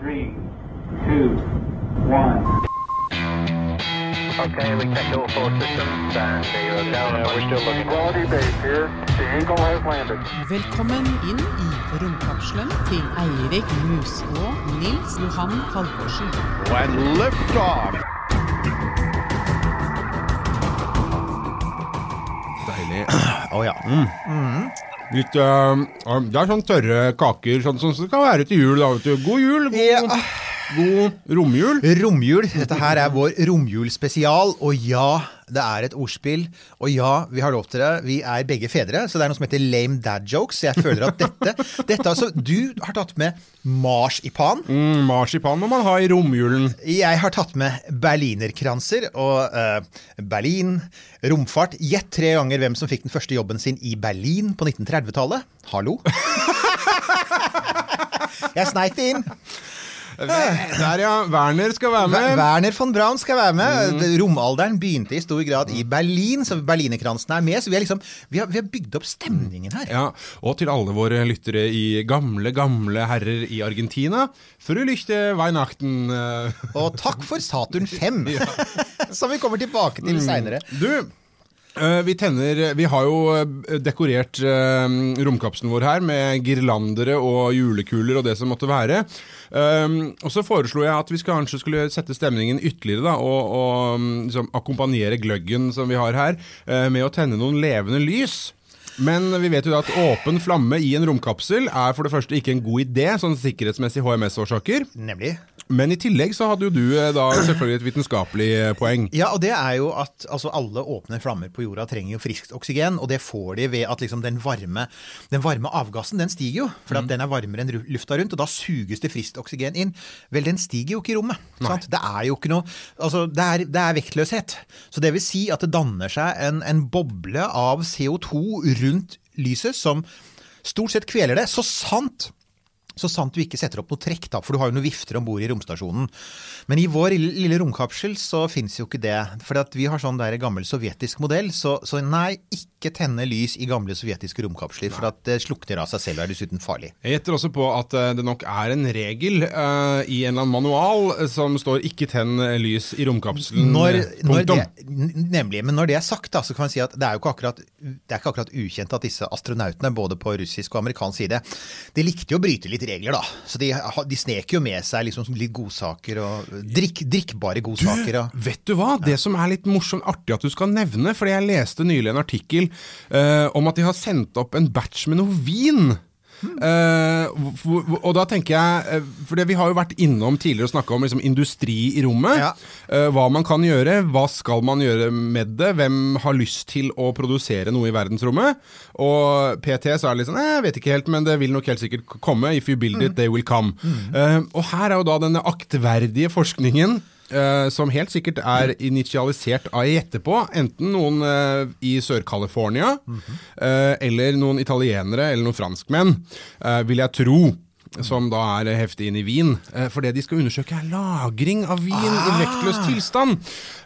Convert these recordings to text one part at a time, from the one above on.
Three, two, one. Okay, we checked all four systems and zero. Yeah, we're still looking. Quality base here. The Eagle has landed. Velkommen inn i romkapselen til Eirik Mus og Nils Johan Halvorsen. And lift off. Deilig. Å ja. Litt, øh, det er sånn tørre kaker, sånn som det skal være til jul. Da. God jul, god, Ja. God romjul. Romjul. Dette her er vår romjulspesial. Og ja, det er et ordspill. Og ja, vi har lov til det. Vi er begge fedre, så det er noe som heter lame dad jokes. Jeg føler at dette, dette altså, Du har tatt med marsipan. Mm, marsipan må man ha i romjulen. Jeg har tatt med berlinerkranser og eh, Berlin, romfart. Gjett tre ganger hvem som fikk den første jobben sin i Berlin på 1930-tallet. Hallo? Jeg sneit det inn. Der, ja. Werner skal være med. Werner von Braun skal være med. Mm. Romalderen begynte i stor grad i Berlin, så berlinerkransen er med. Så vi har, liksom, vi har, vi har bygd opp stemningen her. Ja, Og til alle våre lyttere i gamle, gamle herrer i Argentina. Frølichte Weihnachten. Og takk for Saturn 5, som vi kommer tilbake til seinere. Du, vi tenner Vi har jo øh, dekorert romkapselen vår her med girlandere og julekuler og det som måtte være. Og så foreslo jeg at vi kanskje skulle sette stemningen ytterligere da, og, og um, liksom, akkompagnere gløggen som vi har her, med å tenne noen levende lys. Men vi vet jo at åpen flamme i en romkapsel er for det første ikke en god idé, sånn sikkerhetsmessig HMS-årsaker. Nemlig. Men i tillegg så hadde jo du eh, da selvfølgelig et vitenskapelig eh, poeng. Ja, og det er jo at altså, alle åpne flammer på jorda trenger jo friskt oksygen, og det får de ved at liksom, den, varme, den varme avgassen den stiger jo, for mm. den er varmere enn lufta rundt, og da suges det friskt oksygen inn. Vel, den stiger jo ikke i rommet. Sant? Det er jo ikke noe Altså, det er, det er vektløshet. Så det vil si at det danner seg en, en boble av CO2 rundt lyset som stort sett kveler det. Så sant så sant du ikke setter opp noe trekk, da, for du har jo noen vifter om bord i romstasjonen. Men i vår lille, romkapsel så fins jo ikke det. For vi har sånn der gammel sovjetisk modell, så, så nei, ikke tenne lys i gamle sovjetiske romkapsler. For at det slukner av seg selv og er dessuten farlig. Jeg gjetter også på at eh, det nok er en regel uh, i en eller annen manual eh, som står 'ikke tenn eh, lys i romkapselen'. Når, eh, når det, nemlig, men når det er sagt, da, så kan man si at det er jo ikke akkurat, det er ikke akkurat ukjent at disse astronautene, både på russisk og amerikansk side, de likte jo å bryte litt regler, da. Så de, de snek jo med seg liksom litt godsaker og drikk, drikkbare godsaker. Og, Vet du hva? Det som er litt morsomt artig at du skal nevne, fordi jeg leste nylig en artikkel uh, om at de har sendt opp en batch med noe vin. Hvor- og da tenker jeg eh, For det, Vi har jo vært innom tidligere og snakka om liksom, industri i rommet. Ja. Uh, hva man kan gjøre, hva skal man gjøre med det? Hvem har lyst til å produsere noe i verdensrommet? Og PT så er det litt sånn Jeg vet ikke helt, men det vil nok helt sikkert komme. If you build it, they will come. Eh, og her er jo da denne aktverdige forskningen. Eh, som helt sikkert er initialisert av jeg gjetter på, enten noen uh, i Sør-California, eh, eller noen italienere eller noen franskmenn, vil jeg tro. Som da er heftig inn i vin. Eh, For det de skal undersøke, er lagring av vin i vektløs tilstand.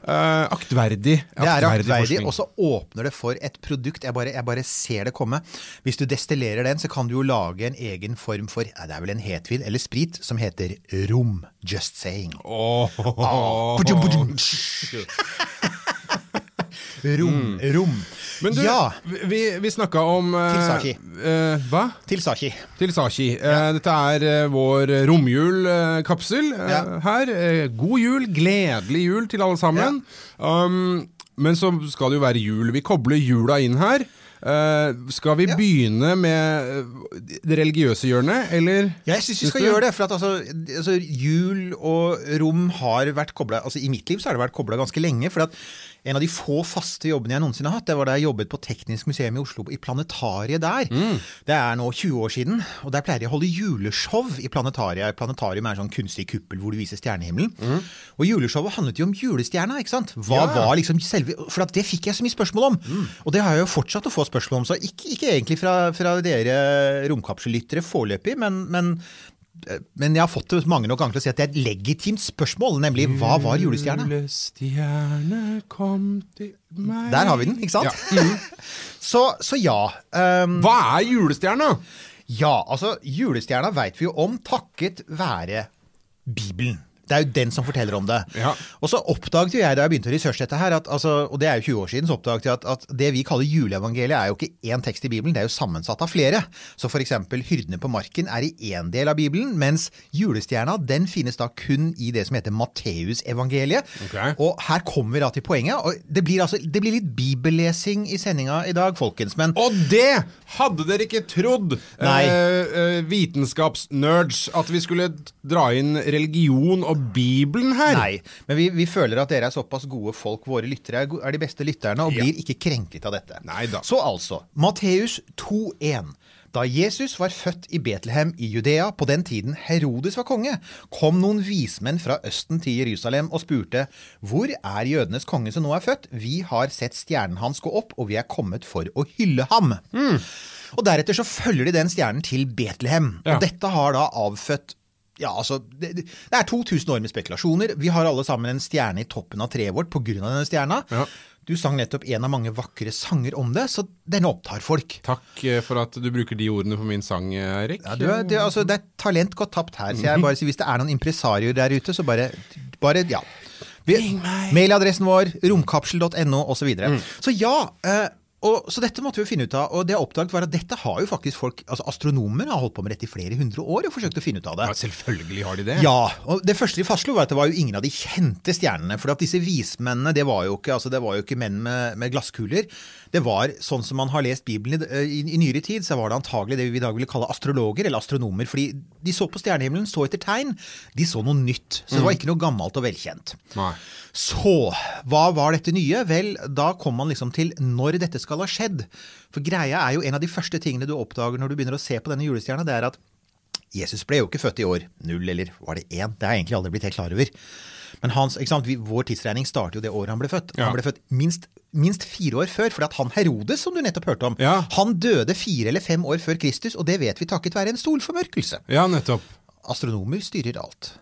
Eh, aktverdig. Det er aktverdig aktverdig, og så åpner det for et produkt. Jeg bare, jeg bare ser det komme. Hvis du destillerer den, så kan du jo lage en egen form for ja, det er vel en hetvin eller sprit som heter rom. Just saying. Pudjum, pudjum. Rom. Rom. Men du, ja, vi, vi snakka om uh, Til Saki. eh, hva? til Tilsaki. Til Sachi. Eh, dette er vår romjulkapsel Ja. her. God jul, gledelig jul til alle sammen. Um, men så skal det jo være jul. Vi kobler jula inn her. Uh, skal vi Ja. begynne med det religiøse hjørnet, eller? Ja, jeg syns vi skal gjøre det. For at altså, altså, jul og rom har vært kobla altså, I mitt liv så har det vært kobla ganske lenge. For at en av de få faste jobbene jeg noensinne har hatt, det var da jeg jobbet på Teknisk museum i Oslo, i Planetariet der. Mm. Det er nå 20 år siden. Og der pleier de å holde juleshow i Planetariet. Planetarium er en sånn kunstig kuppel hvor du viser stjernehimmelen. Og juleshowet handlet jo om julestjerna, ikke sant? Hva Mm. Ja. Mm. var liksom selve For det fikk jeg så mye spørsmål om. Og det har jeg jo fortsatt å få spørsmål om. Så ikke, ikke egentlig fra, fra dere romkapsellyttere foreløpig, men, men men jeg har fått det mange nok ganger til å si at det er et legitimt spørsmål, nemlig hva var julestjerna? Julestjerne kom til meg Der har vi den, ikke sant? Ja. Mm. Så, så ja. Um, Hva er julestjerna? ja, altså julestjerna veit vi jo om takket være Bibelen. Det er jo den som forteller om det. Ja. Og så oppdaget jo jeg da jeg begynte å researche dette her, at, altså, og det er jo 20 år siden, så oppdaget jeg at, at det vi kaller juleevangeliet er jo ikke én tekst i Bibelen, det er jo sammensatt av flere. Så eksempel hyrdene på marken er i én del av Bibelen, mens julestjerna den finnes da kun i det som heter Matteusevangeliet. Okay. Og her kommer vi da til poenget. og Det blir, altså, det blir litt bibellesing i sendinga i dag, folkens. Men Og det hadde dere ikke trodd, eh, eh, vitenskapsnerds, at vi skulle dra inn religion og Bibelen her. Nei, men vi, vi føler at dere er såpass gode folk, våre lyttere er, de beste lytterne, og Ja. blir ikke krenket av dette. Neida. Så altså, Matteus 2,1. Da Jesus var født i Betlehem i Judea på den tiden Herodes var konge, kom noen vismenn fra Østen til Jerusalem og spurte Hvor er jødenes konge som nå er født? Vi har sett stjernen hans gå opp, og vi er kommet for å hylle ham. Og deretter så følger de den stjernen til Betlehem. Ja. Og dette har da avfødt ja, altså, det, det er 2000 år med spekulasjoner. Vi har alle sammen en stjerne i toppen av treet vårt pga. denne stjerna. Ja. Du sang nettopp en av mange vakre sanger om det, så denne opptar folk. Takk eh, for at du bruker de ordene på min sang, Erik. Eirik. Ja, du, det, altså, det er talent gått tapt her, så jeg Mhm. bare sier hvis det er noen impresarioer der ute, så bare, bare ja. Vi, mailadressen vår, romkapsel.no osv. Så, videre. Mm. så ja, eh, og, så dette måtte vi jo finne ut av. Og det jeg oppdaget var at dette har jo faktisk folk, altså astronomer har holdt på med dette i flere hundre år og forsøkt å finne ut av det. Ja, selvfølgelig har de det. Ja, og det første de fastslo var at det var jo ingen av de kjente stjernene. For at disse vismennene, det var jo ikke, altså det var jo ikke menn med, med glasskuler. Det var sånn som man har lest Bibelen i, i, i nyere tid, så var det antagelig det vi i dag ville kalle astrologer eller astronomer. Fordi de så på stjernehimmelen, så etter tegn. De så noe nytt. Så det var ikke noe gammelt og velkjent. Nei. Så hva var dette nye? Vel, da kom man liksom til når dette skal ha skjedd. For greia er jo en av de første tingene du oppdager når du begynner å se på denne julestjerna, det er at Jesus ble jo ikke født i år null, eller var det én? Det har jeg egentlig aldri blitt helt klar over. Men hans, sant, vi, vår tidsregning starter jo det året han ble født. Ja. Han ble født minst, minst fire år før, fordi at han Herodes, som du nettopp hørte om, Ja. han døde fire eller fem år før Kristus, og det vet vi takket være en solformørkelse. Ja, nettopp. Astronomer styrer alt.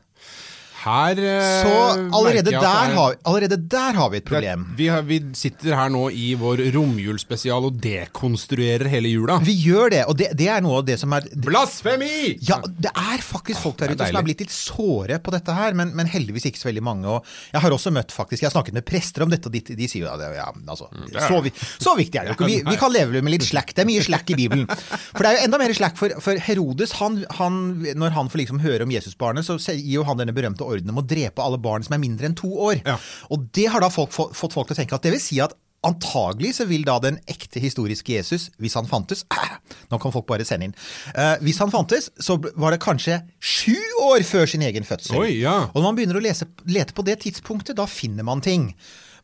Her eh, Så allerede der, er- har, allerede der har vi et problem. Vi, har, vi sitter her nå i vår romjulsspesial og dekonstruerer hele jula. Vi gjør det, og det, det er noe av det som er Blasfemi! Ja, det er faktisk folk der er ute som er blitt litt såre på dette her, men, men heldigvis ikke så veldig mange. Og jeg har også møtt faktisk, jeg har snakket med prester om dette, og de, de sier jo ja, ja, altså, så, vi, så viktig er det jo ikke. Vi, vi kan leve med litt slack. Det er mye slack i Bibelen. For det er jo enda mer slack for, for Herodes. Han, han, når han får liksom høre om Jesusbarnet, så gir jo han denne berømte ordenen om å drepe alle barn som er mindre enn to år. Ja. Og det har da folk, få- fått folk til å tenke at det vil si at Antagelig så vil da den ekte historiske Jesus, hvis han fantes Nå kan folk bare sende inn. Eh, hvis han fantes, så var det kanskje sju år før sin egen fødsel. Oi, ja. Og når man begynner å lese, lete på det tidspunktet, da finner man ting.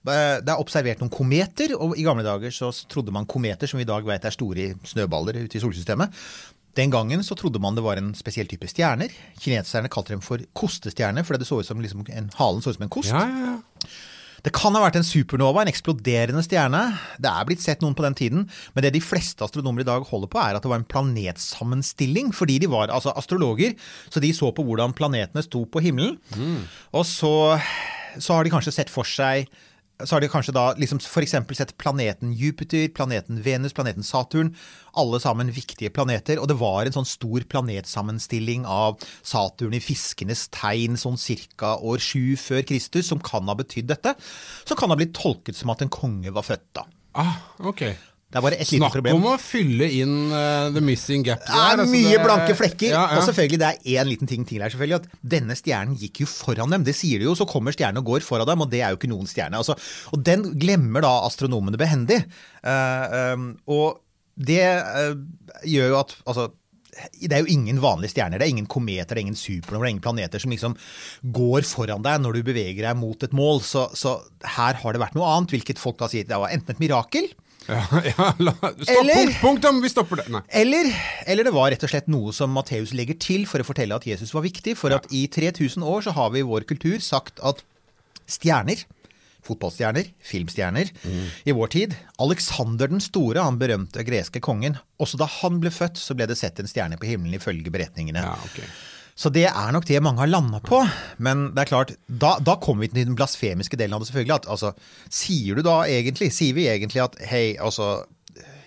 Eh, Det er observert noen kometer, og i gamle dager så trodde man kometer, som vi i dag vet er store snøballer ute i solsystemet. Den gangen så trodde man det var en spesiell type stjerner. Kineserne kalte dem for kostestjerner, fordi det så ut som liksom en, halen så ut som en kost. Ja, ja, ja. Det kan ha vært en supernova, en eksploderende stjerne. Det er blitt sett noen på den tiden, men det de fleste astronomer i dag holder på, er at det var en planetsammenstilling. Fordi de var altså astrologer, så de så på hvordan planetene sto på himmelen. Og så, så har de kanskje sett for seg så har de kanskje da liksom f.eks. sett planeten Jupiter, planeten Venus, planeten Saturn. Alle sammen viktige planeter. Og det var en sånn stor planetsammenstilling av Saturn i fiskenes tegn sånn ca. år sju før Kristus, som kan ha betydd dette. Som kan ha blitt tolket som at en konge var født, da. Ah, ok. Det er bare et lite Snakk om å fylle inn uh, the missing gap. Det er altså, mye det- blanke flekker. Ja, ja. Og selvfølgelig, det er én liten ting til her, selvfølgelig. At denne stjernen gikk jo foran dem. Det sier de jo. Så kommer stjernen og går foran dem, og det er jo ikke noen stjerne. Altså, og den glemmer da astronomene behendig. Uh, um, og det uh, gjør jo at altså, det er jo ingen vanlige stjerner. Det er ingen kometer, det er ingen supernover, det er ingen planeter som liksom går foran deg når du beveger deg mot et mål. Så, så her har det vært noe annet, hvilket folk da sier det var enten et mirakel, Ja, ja, la, stopp, Eller- punktum, vi stopper det. Eller, eller det var rett og slett noe som Matteus legger til for å fortelle at Jesus var viktig. For at i 3000 år så har vi i vår kultur sagt at stjerner, fotballstjerner, filmstjerner, i vår tid Alexander den store, han berømte greske kongen, også da han ble født, så ble det sett en stjerne på himmelen ifølge beretningene. Ja, ok. Så det er nok det mange har landa på. Men det er klart, da, da kommer vi til den blasfemiske delen av det, selvfølgelig. At, altså, sier du da egentlig, sier vi egentlig at hei, altså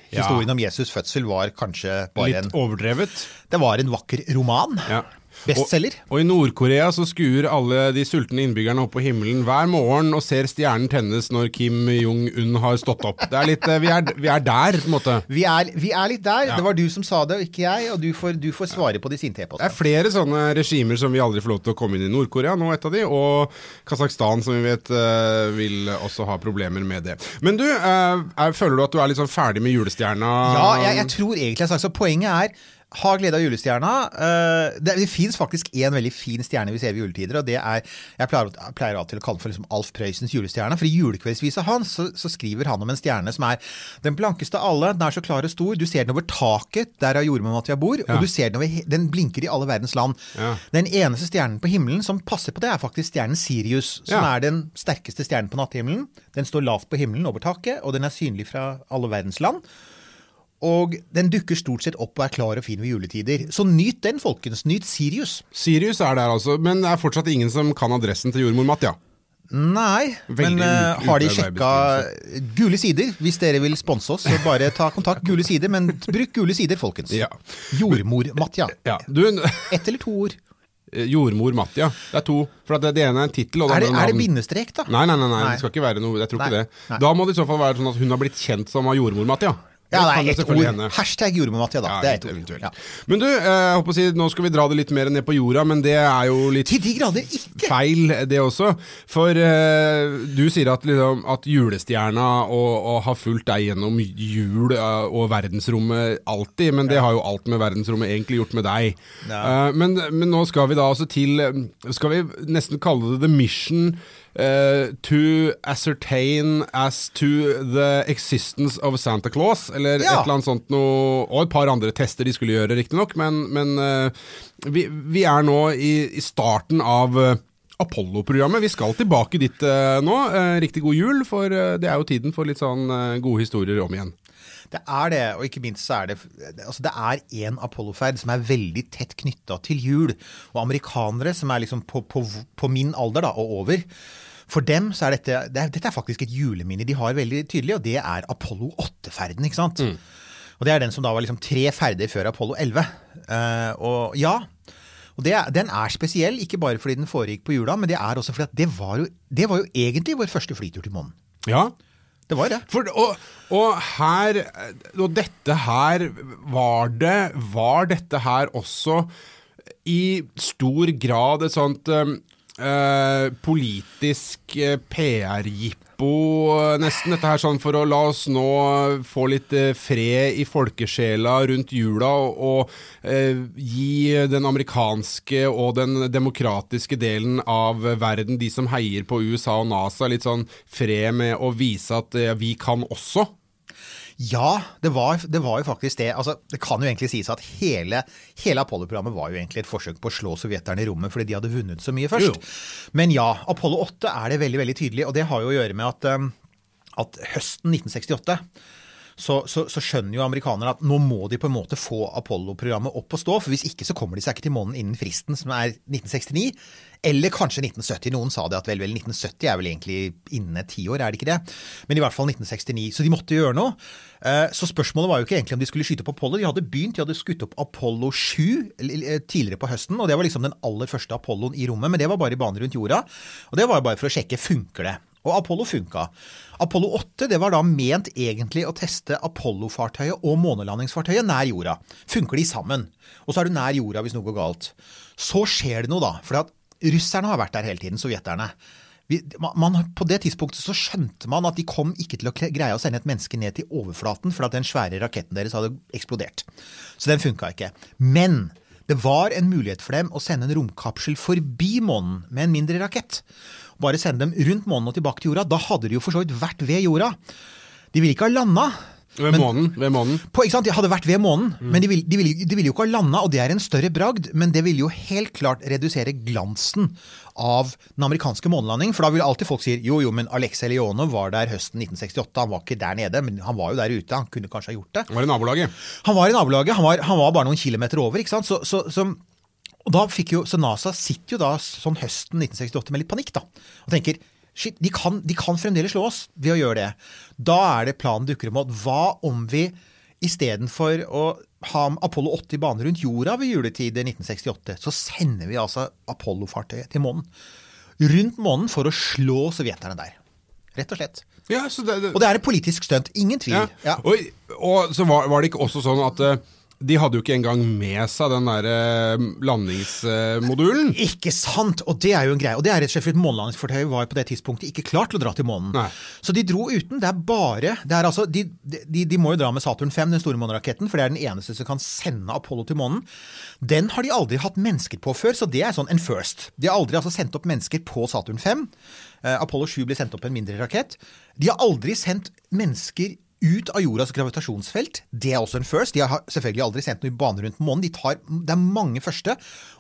Historien om Jesus' fødsel var kanskje bare Litt en overdrevet. Det var en vakker roman. Ja. Bestselger. Og, og i Nord-Korea så skuer alle de sultne innbyggerne opp på himmelen hver morgen og ser stjernen tennes når Kim Jong-un har stått opp. Det er litt, eh, vi, er, vi er der, på en måte. Vi er, vi er litt der. Ja. Det var du som sa det, og ikke jeg. Og du får, du får svare på de sinte Det er flere sånne regimer som vi aldri får lov til å komme inn i. Nord-Korea nå et av de, og Kasakhstan som vi vet eh, vil også ha problemer med det. Men du, eh, er, føler du at du er litt sånn ferdig med julestjerna? Ja, jeg, jeg tror egentlig jeg har sagt så. Poenget er ha glede av julestjerna. Eh, det det fins faktisk en veldig fin stjerne vi ser ved juletider, og det er Jeg pleier, jeg pleier alltid å kalle den for liksom Alf Prøysens julestjerne. For i julekveldsvisa hans så, så skriver han om en stjerne som er den blankeste av alle. Den er så klar og stor. Du ser den over taket der av jordmor Matja bor, Ja. og du ser den over Den blinker i alle verdens land. Ja. Den eneste stjernen på himmelen som passer på det, er faktisk stjernen Sirius, som Ja. er den sterkeste stjernen på natthimmelen. Den står lavt på himmelen over taket, og den er synlig fra alle verdens land. Og den dukker stort sett opp og er klar og fin ved juletider. Så nyt den, folkens. Nyt Sirius. Sirius er der altså, men det er fortsatt ingen som kan adressen til jordmor Matja. Nei, Veldig men uh, har de sjekka Gule sider? Hvis dere vil sponse oss, så bare ta kontakt. Gule sider, men bruk gule sider, folkens. Ja. Jordmor Matja. Ja, Ett eller to ord. Jordmor Matja. Det er to. For at det, ene er en tittel, Er det, er det bindestrek, da? Nei, nei, nei, nei, Nei. det skal ikke være noe Jeg tror ikke det. nei. Da må det i så fall være sånn at hun har blitt kjent som jordmor Matja. Ja, Det nei, kan ett ord. hende. Hashtag jordmor Matja, da. Ja, det er ett ord. Ja. Men du, eh, jeg håper å si, nå skal vi dra det litt mer ned på jorda, men det er jo litt Til de grader ikke! feil, det også. For uh, du sier at, liksom, at julestjerna og, og har fulgt deg gjennom jul eh, og verdensrommet alltid, men det har jo alt med verdensrommet egentlig gjort med deg. Eh, men, men nå skal vi da altså til Skal vi nesten kalle det the mission eh, to ascertain as to the existence of Santa Claus, eller Ja. et eller annet sånt noe, og et par andre tester de skulle gjøre, riktignok, men, men uh, vi, vi er nå i, i starten av uh, Apollo-programmet. Vi skal tilbake dit nå. Riktig god jul, for det er jo tiden for litt sånn gode historier om igjen. Det er det, og ikke minst så er det altså Det er en Apollo-ferd som er veldig tett knytta til jul. Og amerikanere som er liksom på, på, på min alder da, og over. For dem så er dette det er, Dette er faktisk et juleminne de har veldig tydelig, og det er Apollo 8-ferden. ikke sant? Og det er den som da var liksom tre ferder før Apollo 11. Uh, og ja, og det, den er spesiell, ikke bare fordi den foregikk på jula, men det er også fordi at det var jo, det var jo egentlig vår første flytur til månen. Ja, Det var det. For, og, og her Og dette her var det Var dette her også i stor grad et sånt um, eh, politisk eh, PR-jippo, eh, nesten. Dette her sånn for å la oss nå få litt eh, fred i folkesjela rundt jula, og, og eh, gi den amerikanske og den demokratiske delen av verden, de som heier på USA og NASA, litt sånn fred med å vise at eh, vi kan også. Ja, det var, det var jo faktisk det. Altså, det kan jo egentlig sies at hele, hele Apollo-programmet var jo egentlig et forsøk på å slå sovjeterne i rommet fordi de hadde vunnet så mye først. Jo. Men ja, Apollo 8 er det veldig veldig tydelig, og det har jo å gjøre med at, um, at høsten 1968 så, så, så skjønner jo amerikanerne at nå må de på en måte få Apollo-programmet opp å stå, for hvis ikke så kommer de seg ikke til månen innen fristen, som er 1969. Eller kanskje 1970. Noen sa det at vel, vel 1970 er vel egentlig innen et tiår, er det ikke det? Men i hvert fall 1969. Så de måtte gjøre noe. Eh, Så spørsmålet var jo ikke egentlig om de skulle skyte opp Apollo. De hadde begynt, de hadde skutt opp Apollo 7 eh, tidligere på høsten, og det var liksom den aller første Apolloen i rommet, men det var bare i bane rundt jorda. Og det var bare for å sjekke funker det. Og Apollo funka. Apollo 8 det var da ment egentlig å teste Apollo-fartøyet og månelandingsfartøyet nær jorda. Funker de sammen? Og så er du nær jorda hvis noe går galt. Så skjer det noe, da. For russerne har vært der hele tiden, sovjeterne. Vi, man, på det tidspunktet så skjønte man at de kom ikke til å greie å sende et menneske ned til overflaten, for at den svære raketten deres hadde eksplodert. Så den funka ikke. Men det var en mulighet for dem å sende en romkapsel forbi månen med en mindre rakett. Bare sende dem rundt månen og tilbake til jorda. Da hadde de jo for så vidt vært ved jorda. De ville ikke ha landa. Ved månen. Ved månen. På, ikke sant? De hadde vært ved månen, men de ville, de, ville, de ville jo ikke ha landa, og det er en større bragd, men det ville jo helt klart redusere glansen av den amerikanske månelandingen. For da vil alltid folk si jo, jo, men Alexe Leone var der høsten 1968, han var ikke der nede, men han var jo der ute, han kunne kanskje ha gjort det. Han var i nabolaget. Han var i nabolaget, han var, han var bare noen kilometer over, ikke sant. Så, så, så, og da fikk jo, så NASA sitter jo da sånn høsten 1968 med litt panikk, da. Og tenker shit, de kan, de kan fremdeles slå oss ved å gjøre det. Da er det planen dukker om at hva om vi istedenfor å ha Apollo 8 i bane rundt jorda ved juletid i 1968, så sender vi altså Apollo-fartøyet til månen. Rundt månen for å slå sovjeterne der. Rett og slett. Ja, så det, det, Og det er et politisk stunt. Ingen tvil. ja. Ja. Og, og så var, var det ikke også sånn at eh, de hadde jo ikke engang med seg den der landingsmodulen. Ikke sant! Og det er jo en greie. Og det er rett og slett fordi månelandingsfartøyet var på det tidspunktet ikke klar til å dra til månen. Nei. Så de dro uten. Det er bare det er altså, de, de, de må jo dra med Saturn 5, den store måneraketten, for det er den eneste som kan sende Apollo til månen. Den har de aldri hatt mennesker på før, så det er sånn en first. De har aldri altså sendt opp mennesker på Saturn 5. Eh, Apollo 7 ble sendt opp en mindre rakett. De har aldri sendt mennesker ut av jordas gravitasjonsfelt. Det er også en first. De har selvfølgelig aldri sendt noen i bane rundt månen. De tar, det er mange første.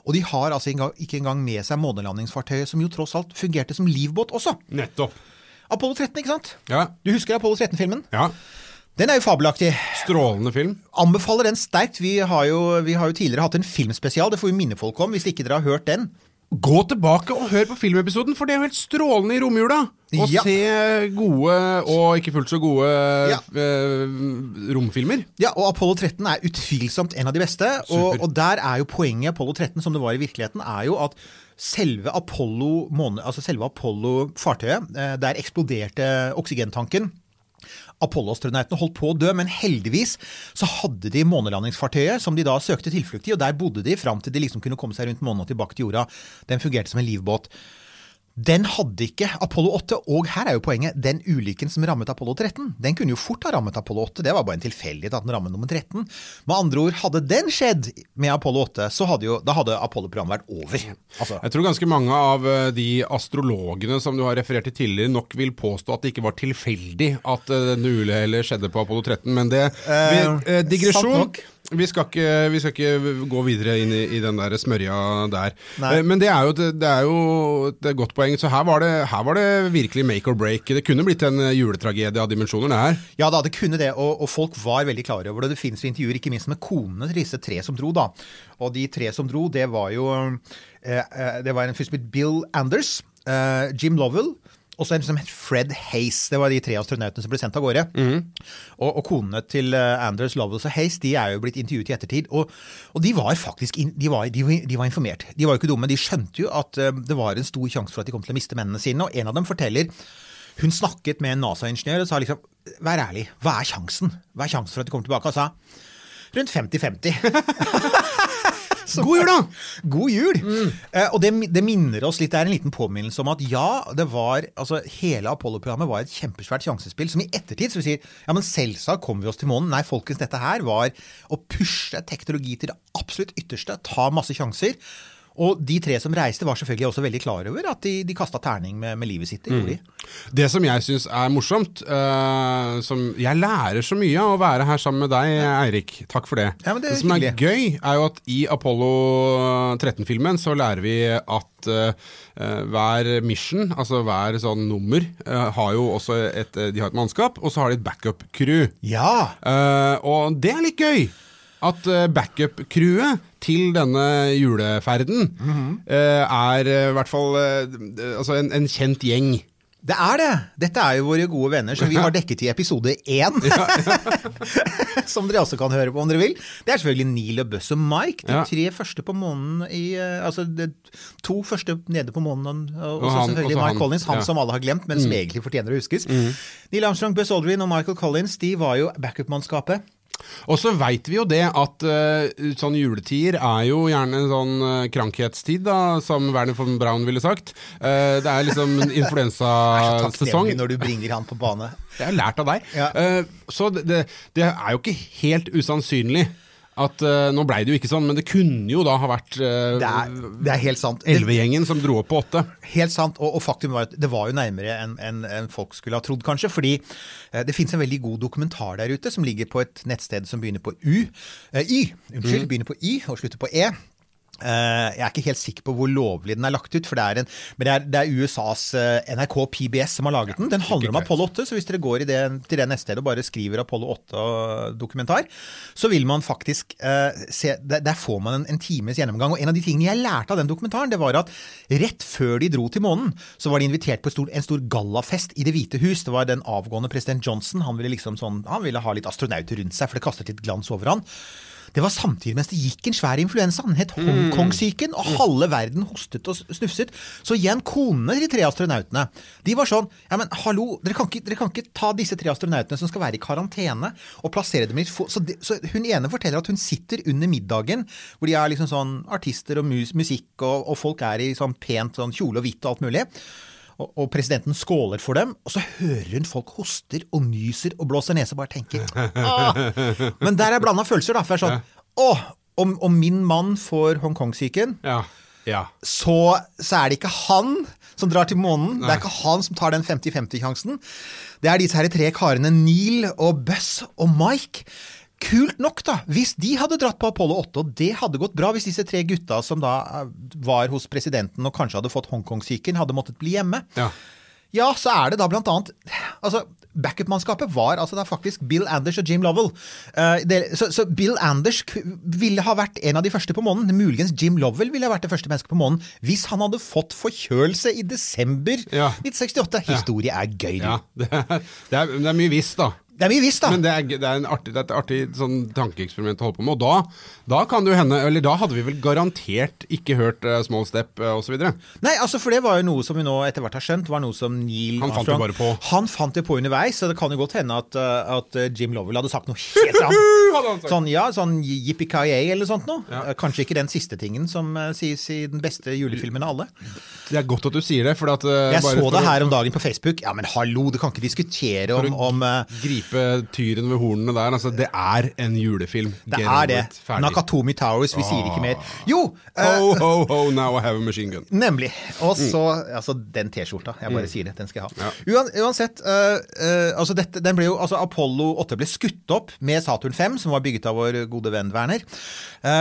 Og de har altså ikke engang med seg månelandingsfartøyet, som jo tross alt fungerte som livbåt også. Nettopp. Apollo 13, ikke sant? Ja. Du husker Apollo 13-filmen? ja. Den er jo fabelaktig. Strålende film. Anbefaler den sterkt. Vi har, jo, vi har jo tidligere hatt en filmspesial, det får vi minne folk om, hvis ikke dere har hørt den. Gå tilbake og hør på filmepisoden, for det er jo helt strålende i romjula! Å Ja. se gode og ikke fullt så gode Ja. eh, romfilmer. Ja, og Apollo 13 er utvilsomt en av de beste. Og, og der er jo poenget i Apollo 13, som det var i virkeligheten, er jo at selve Apollo-fartøyet altså selve Apollo-fartøyet, eh, der eksploderte oksygentanken. Apollo-astronautene holdt på å dø, men heldigvis så hadde de månelandingsfartøyet som de da søkte tilflukt i, og der bodde de fram til de liksom kunne komme seg rundt månen og tilbake til jorda. Den fungerte som en livbåt. Den hadde ikke Apollo 8, og her er jo poenget, den ulykken som rammet Apollo 13, den kunne jo fort ha rammet Apollo 8, det var bare en tilfeldighet at den rammet nummer 13. Med andre ord, hadde den skjedd med Apollo 8, så hadde jo, da hadde Apollo-programmet vært over. Altså, Jeg tror ganske mange av eh, de astrologene som du har referert til tidligere, nok vil påstå at det ikke var tilfeldig at eh, denne uhellet skjedde på Apollo 13, men det vi, eh, Digresjon. Vi skal, ikke, vi skal ikke gå videre inn i, i den der smørja der. Nei. Eh, Men det er jo, det er jo et godt poeng. Så her var, det, her var det virkelig make or break. Det kunne blitt en eh, juletragedie av dimensjoner, det her. Ja da, det kunne det, og, og folk var veldig klare over det. Det finnes intervjuer, ikke minst med konene til disse tre som dro, da. Og de tre som dro, det var jo eh, eh, Det var en fyr som het Bill Anders, eh, Jim Lovell. Og så en som het Fred Hace. Det var de tre astronautene som ble sendt av gårde. Og, og konene til eh, Anders, Lovels og Hace de er jo blitt intervjuet i ettertid. Og, og de var faktisk in, de, var, de, de var informert. De var jo ikke dumme. De skjønte jo at eh, det var en stor sjanse for at de kom til å miste mennene sine. Og en av dem forteller hun snakket med en NASA-ingeniør og sa liksom Vær ærlig, hva er sjansen? Hva er sjansen for at de kommer tilbake? Og sa rundt 50-50. God jul, da! God jul! Eh, og det, det minner oss litt, det er en liten påminnelse om at ja, det var altså Hele Apollo-programmet var et kjempesvært sjansespill som i ettertid så vi sier ja, men selvsagt kom vi oss til månen. Nei, folkens, dette her var å pushe teknologi til det absolutt ytterste. Ta masse sjanser. Og de tre som reiste, var selvfølgelig også veldig klar over at de, de kasta terning med, med livet sitt. Det gjorde. Det som jeg syns er morsomt uh, som Jeg lærer så mye av å være her sammen med deg, Eirik. Takk for det. Ja, det er som er gøy, er jo at i Apollo 13-filmen så lærer vi at uh, hver mission, altså hver sånn nummer, uh, har jo også et, eh, de har et mannskap, og så har de et backup-crew. Ja! Eh, og det er litt gøy. At uh, backup-crewet til denne juleferden eh, er eh, i hvert fall eh, altså en, en kjent gjeng. Det er det! Dette er jo våre gode venner som vi har dekket i episode én. som dere også kan høre på om dere vil. Det er selvfølgelig Neil og Buzz og Mike. De tre første på månen i eh, Altså de to første nede på månen. Og, Og så selvfølgelig Mike han, Collins, han ja. Mm. som alle har glemt, men som egentlig fortjener å huskes. Neil Armstrong, Buzz Aldrin og Michael Collins de var jo backup-mannskapet. Og så veit vi jo det at uh, sånn juletider er jo gjerne en sånn uh, krankhetstid, da, som Werner von Braun ville sagt. Uh, det er liksom en influensasesong. Når du bringer han på bane. Det har lært av deg. Ja. Uh, så det, det, det er jo ikke helt usannsynlig at uh, Nå blei det jo ikke sånn, men det kunne jo da ha vært uh, Det er, det er helt sant. Elvegjengen som dro opp på åtte. Helt sant, og, og faktum var at det var jo nærmere enn en, en folk skulle ha trodd, kanskje. Fordi uh, det fins en veldig god dokumentar der ute som ligger på et nettsted som begynner på U. Uh, y. Unnskyld, begynner på Y og slutter på E. Eh, jeg er ikke helt sikker på hvor lovlig den er lagt ut, for det er, en, men det er, det er USAs eh, NRK PBS som har laget den. Den handler om. Apollo 8, så hvis dere går i det, til det nettstedet og bare skriver Apollo 8-dokumentar, så vil man faktisk eh, se Der, der får man en, en times gjennomgang. Og en av de tingene jeg lærte av den dokumentaren, det var at rett før de dro til månen, så var de invitert på en stor, en stor gallafest i Det hvite hus. Det var den avgående president Johnson. Han ville liksom sånn, han ville ha litt astronauter rundt seg, for det kastet litt glans over han. Det var samtidig mens det gikk en svær influensa. Den het Hongkong-syken, og halve verden hostet og snufset. Så igjen, konene til de tre astronautene, de var sånn Ja, men hallo, dere kan ikke, dere kan ikke ta disse tre astronautene som skal være i karantene, og plassere dem i så, de, så hun ene forteller at hun sitter under middagen, hvor de er liksom sånn artister og mus, musikk, og, og folk er i sånn pent sånn kjole og hvitt og alt mulig. Og, og presidenten skåler for dem, og så hører hun folk hoster og nyser og blåser nese og bare tenker Åh! Men der er blanda følelser, da. For det er sånn Å, om, om min mann får Hongkong-syken, Ja. ja. så, så er det ikke han som drar til månen. Det er ikke han som tar den 50-50-sjansen. Det er disse her tre karene Neil og Buss og Mike. Kult nok, da, hvis de hadde dratt på Apollo 8, og det hadde gått bra hvis disse tre gutta som da eh, var hos presidenten og kanskje hadde fått Hongkong-syken, hadde måttet bli hjemme. Ja. Ja, så er det da blant annet Altså, backup-mannskapet var altså da faktisk Bill Anders og Jim Lovell. Uh, det, så, så Bill Anders ville ha vært en av de første på månen. Muligens Jim Lovell ville ha vært det første mennesket på månen hvis han hadde fått forkjølelse i desember Ja. 1968. Historie er gøy, ja. Det, er, det, er, det er mye visst, da. Det er mye visst, da. Men det er, det er, en artig, det er et artig sånn tankeeksperiment å holde på med. Og da, da kan det jo hende Eller da hadde vi vel garantert ikke hørt uh, Small Step uh, osv. Nei, altså for det var jo noe som vi nå etter hvert har skjønt, var noe som Neil Han fant det Armstrong- bare på. Han fant det på underveis, så det kan jo godt hende at, uh, at Jim Lovell hadde sagt noe helt annet. Sånn, ja, sånn yippee-ki-yay eller sånt noe. Ja. Kanskje ikke den siste tingen som uh, sies i den beste julefilmen av alle. Det er godt at du sier det, for at uh, Jeg så det her om dagen på Facebook. Ja, men hallo, du kan ikke diskutere om, om uh, gripe tyren ved hornene der. Altså, det er en julefilm. Det Get er det. Ferdig. Nakatomi Towers, vi sier ikke mer. Jo! uh, Ho, ho, ho, now I have a machine gun. Nemlig. Og så Altså, den T-skjorta. Jeg bare sier det. Den skal jeg ha. Ja. Uansett, uh, uh, altså dette, den ble jo, altså Apollo 8 ble skutt opp med Saturn 5, som var bygget av vår gode venn Werner.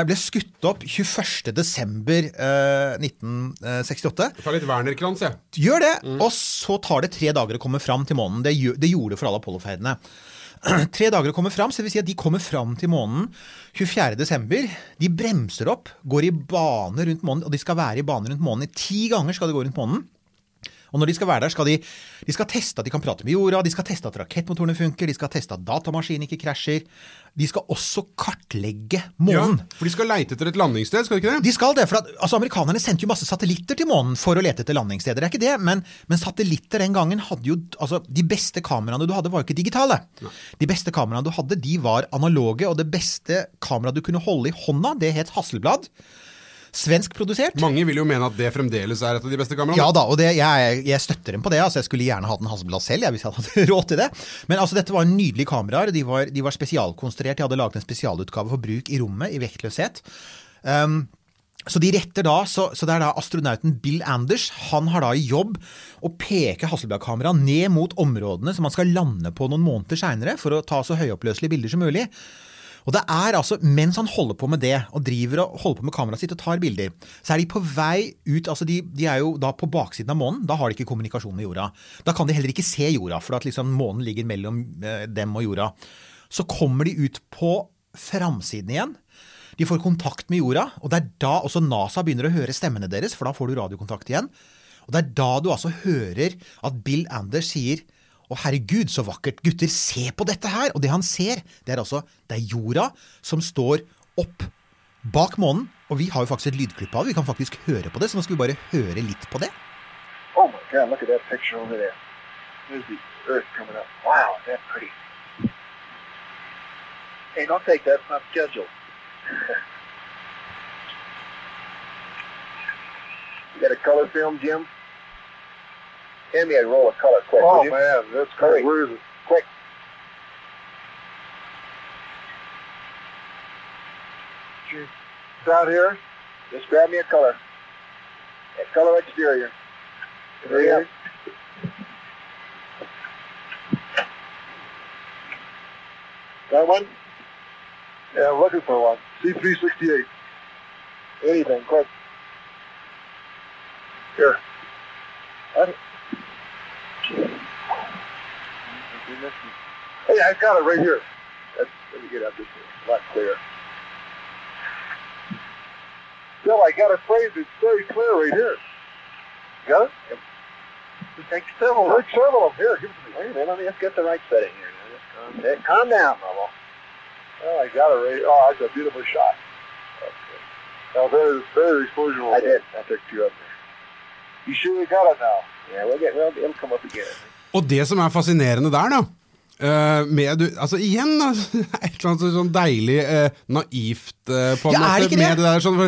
ble skutt opp 21. desember øh, 1968. Ta litt Werner-krans, jeg. Gjør det, og så tar det tre dager å komme fram til månen. Det, det gjorde det for alle Apollo-ferdene. Tre dager å komme fram, så det vil si at de kommer fram til månen 24. desember. De bremser opp, går i bane rundt månen, og de skal være i bane rundt månen. Ti ganger skal de gå rundt månen. Og når de skal være der, skal de, de skal teste at de kan prate med jorda, de skal teste at rakettmotorene funker, de skal teste at datamaskinen ikke krasjer. De skal også kartlegge månen. Ja, for de skal leite etter et landingssted, skal de ikke det? De skal det, for at, altså Amerikanerne sendte jo masse satellitter til månen for å lete etter landingssteder. Det er ikke det, men, men satellitter den gangen hadde jo altså, De beste kameraene du hadde, var jo ikke digitale. De beste kameraene du hadde, de var analoge, og det beste kameraet du kunne holde i hånda, det het Hasselblad. Svenskprodusert. Mange vil jo mene at det fremdeles er et av de beste kameraene. Ja da, og det, jeg, jeg støtter dem på det. altså Jeg skulle gjerne hatt en Hasselblad selv, jeg, hvis jeg hadde råd til det. Men altså, dette var nydelige kameraer. De var, de var spesialkonstruert. De hadde laget en spesialutgave for bruk i rommet, i vektløshet. Um, så de retter da, så, så det er da astronauten Bill Anders. Han har da i jobb å peke Hasselblad-kameraet ned mot områdene som man skal lande på noen måneder seinere, for å ta så høyoppløselige bilder som mulig. Og det er altså, Mens han holder på med det, og driver og holder på med kameraet sitt og tar bilder, så er de på vei ut altså de, de er jo da på baksiden av månen. Da har de ikke kommunikasjon med jorda. Da kan de heller ikke se jorda, for at liksom månen ligger mellom eh, dem og jorda. Så kommer de ut på framsiden igjen. De får kontakt med jorda, og det er da også NASA begynner å høre stemmene deres, for da får du radiokontakt igjen. Og det er da du altså hører at Bill Anders sier å, herregud, så vakkert. Gutter, se på dette her. Og det han ser, det er altså det er jorda som står opp bak månen. Og vi har jo faktisk et lydklipp av det. Vi kan faktisk høre på det, så nå skal vi bare høre litt på det. Oh my God, look at that picture over there. There's the Earth coming up. Wow, is pretty. Hey, don't take that. It's not scheduled. you got a color film, Jim? Hand me a roll of color quick. Oh, man, that's great. Where is it? Quick. It's out here. Just grab me a color. A color exterior. Hurry up. Got one? Yeah, I'm looking for one. C368. Anything, quick. Here. What? Hey, I got it right here. Let's, let me get up this a lot clearer. Bill, I got a phrase that's very clear right here. Got it? Take several. Take several of them. Here, give it to me. Wait a minute, let me just get the right setting here. Now, just calm, hey, calm down, Lobo. Oh, I got it right. Oh, that's a beautiful shot. Okay. Now, there's, there's exposure. I did. I took two up there. You sure you got it now? Yeah, we'll get. Well, it'll come up again. Og det som er fascinerende der, da eh, med, du, altså igjen, da, et eller annet sånn deilig eh, naivt eh, på en Ja, måte. det? Med det der, sånn,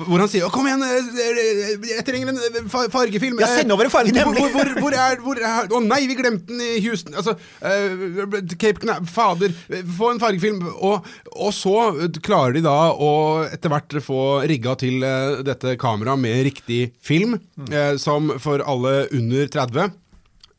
hvor, han sier 'Kom igjen, eh, jeg trenger en eh, fargefilm'. Ja, send over en farge, nemlig. hvor, hvor, hvor er hvor er, Å nei, vi glemte den i Houston. Altså, eh, Cape Cana Fader, få en fargefilm. Og, og så klarer de da å etter hvert få rigga til dette kameraet med riktig film, Mm. som for alle under 30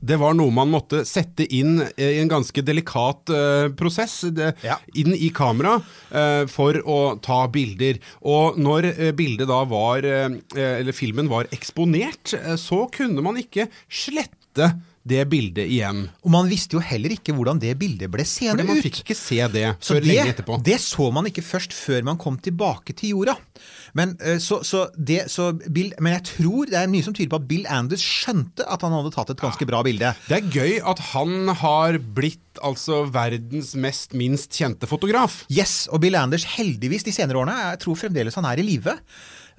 det var noe man måtte sette inn eh, i en ganske delikat uh, prosess, det, Ja. inn i kamera, uh, for å ta bilder. Og når bildet da var, uh, eller filmen var eksponert, så kunne man ikke slette det bildet igjen. Og man visste jo heller ikke hvordan det bildet ble seende Fordi man fikk ikke se det før det, lenge etterpå. det så man ikke først før man kom tilbake til jorda. Men, eh, så, så det, så Bill, men jeg tror det er mye som tyder på at Bill Anders skjønte at han hadde tatt et ganske bra bilde. Det er gøy at han har blitt altså verdens mest minst kjente fotograf. Yes, og Bill Anders heldigvis de senere årene, jeg tror fremdeles han er i live.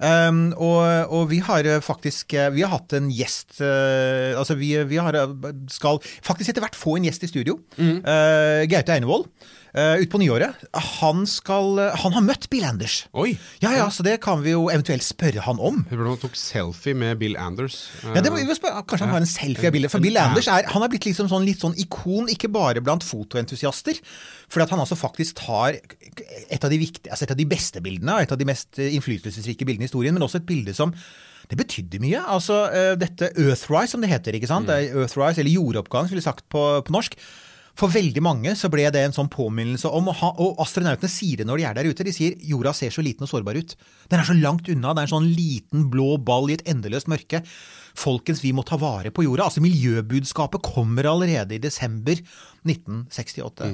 Um, og, og vi har eh, faktisk eh, Vi har hatt en gjest uh, Altså vi, vi har, skal faktisk etter hvert få en gjest i studio. Eh, Gaute Einevold. Uh, Utpå nyåret. Han, skal, eh, han har møtt Bill Anders. Oi! Ja, ja, så det kan vi jo eventuelt spørre han om. Tror han tok selfie med Bill Anders. Ja, det må vi spørre. Kanskje han har en selfie av bildet. For Bill Anders er, han er blitt liksom sånn, litt sånn ikon, ikke bare blant fotoentusiaster. Fordi at han altså faktisk tar et av de, viktige, altså et av de beste bildene, et av de mest eh, innflytelsesrike bildene i historien, men også et bilde som det betydde mye. Altså eh, dette Earthrise, som det heter. ikke sant? Er Earthrise, Eller jordoppgang, skulle jeg sagt på, på norsk. For veldig mange så ble det en sånn påminnelse om å ha, Og astronautene sier det når de er der ute. De sier jorda ser så liten og sårbar ut. Den er så langt unna. Det er en sånn liten blå ball i et endeløst mørke. Folkens, vi må ta vare på jorda. Altså Miljøbudskapet kommer allerede i desember 1968.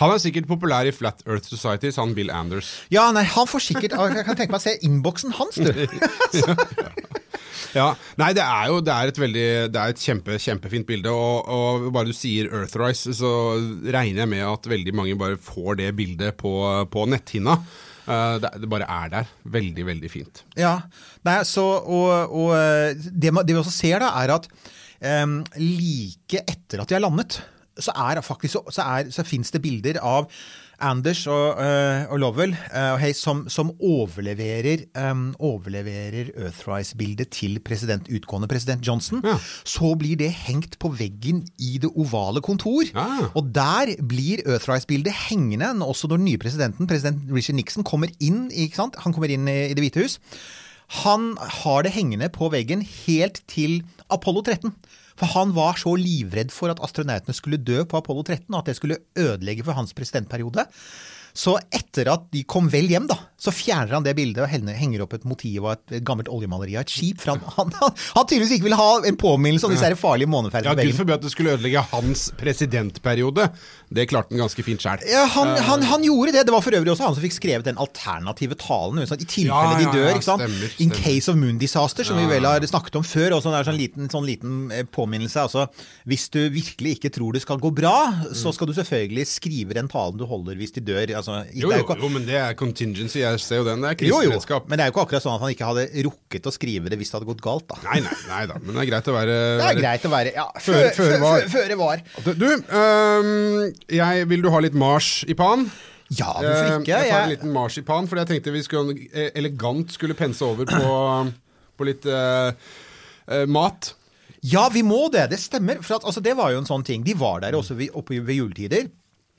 Han er sikkert populær i Flat Earth Society, sa han Bill Anders. Ja, nei, han får sikkert Jeg kan tenke meg å se innboksen hans, du. Ja, Nei, det er jo det er et veldig Det er et kjempe, kjempefint bilde. Og, og bare du sier Earthrise, så regner jeg med at veldig mange bare får det bildet på, på netthinna. Eh, det, det bare er der. Veldig, veldig fint. Ja, nei, så, og, og eh, det, det vi også ser da, er at um, like etter at de har landet, så, er så, så, så finnes det bilder av Anders og, eh, og Lovell eh, og Hayes som, som overleverer, um, overleverer Earthrise-bildet til president, utgående president Johnson. Ja. Så blir det hengt på veggen i det ovale kontor. Ja. Og der blir Earthrise-bildet hengende også når den nye presidenten, president Richard Nixon, kommer inn? Han kommer inn i i Det hvite hus. Han har det hengende på veggen helt til Apollo 13. For han var så livredd for at astronautene skulle dø på Apollo 13, og at det skulle ødelegge for hans presidentperiode. Så etter at de kom vel hjem, da, så fjerner han det bildet og henger- opp et motiv av et gammelt oljemaleri av et skip. For han, han, han, tydeligvis ikke vil ha en påminnelse om disse her farlige måneferdene Ja, Gud forby at det skulle ødelegge hans presidentperiode. Det klarte han ganske fint sjøl. Ja, han, han, han gjorde det. Det var for øvrig også han som fikk skrevet den alternative talen. Sånn, I tilfelle Ja, de ja, dør. ikke sant? stemmer, In case of moon disaster, som vi vel har snakket om før. Og sånn sånn liten, sånn liten eh, påminnelse. Altså, hvis du virkelig ikke tror det skal gå bra, så skal du selvfølgelig skrive den talen du holder hvis de dør. Altså, Jo, jo, jo, men det er contingency. Jeg ser jo den. Det er kriseberedskap. men det er jo ikke akkurat sånn at han ikke hadde rukket å skrive det hvis det hadde gått galt. da. Nei, nei, nei da. Men det er greit å være, Det er greit å være ja, Føre- føre var. Føre var. Du, du jeg, vil du ha litt mars i pan? Ja, hvorfor ikke? Jeg tar en liten marsipan, for jeg tenkte vi skulle eh, elegant skulle pense over på, på litt uh, mat. Ja, vi må det. Det stemmer. For at, altså, det var jo en sånn ting. De var der også oppe ved juletider.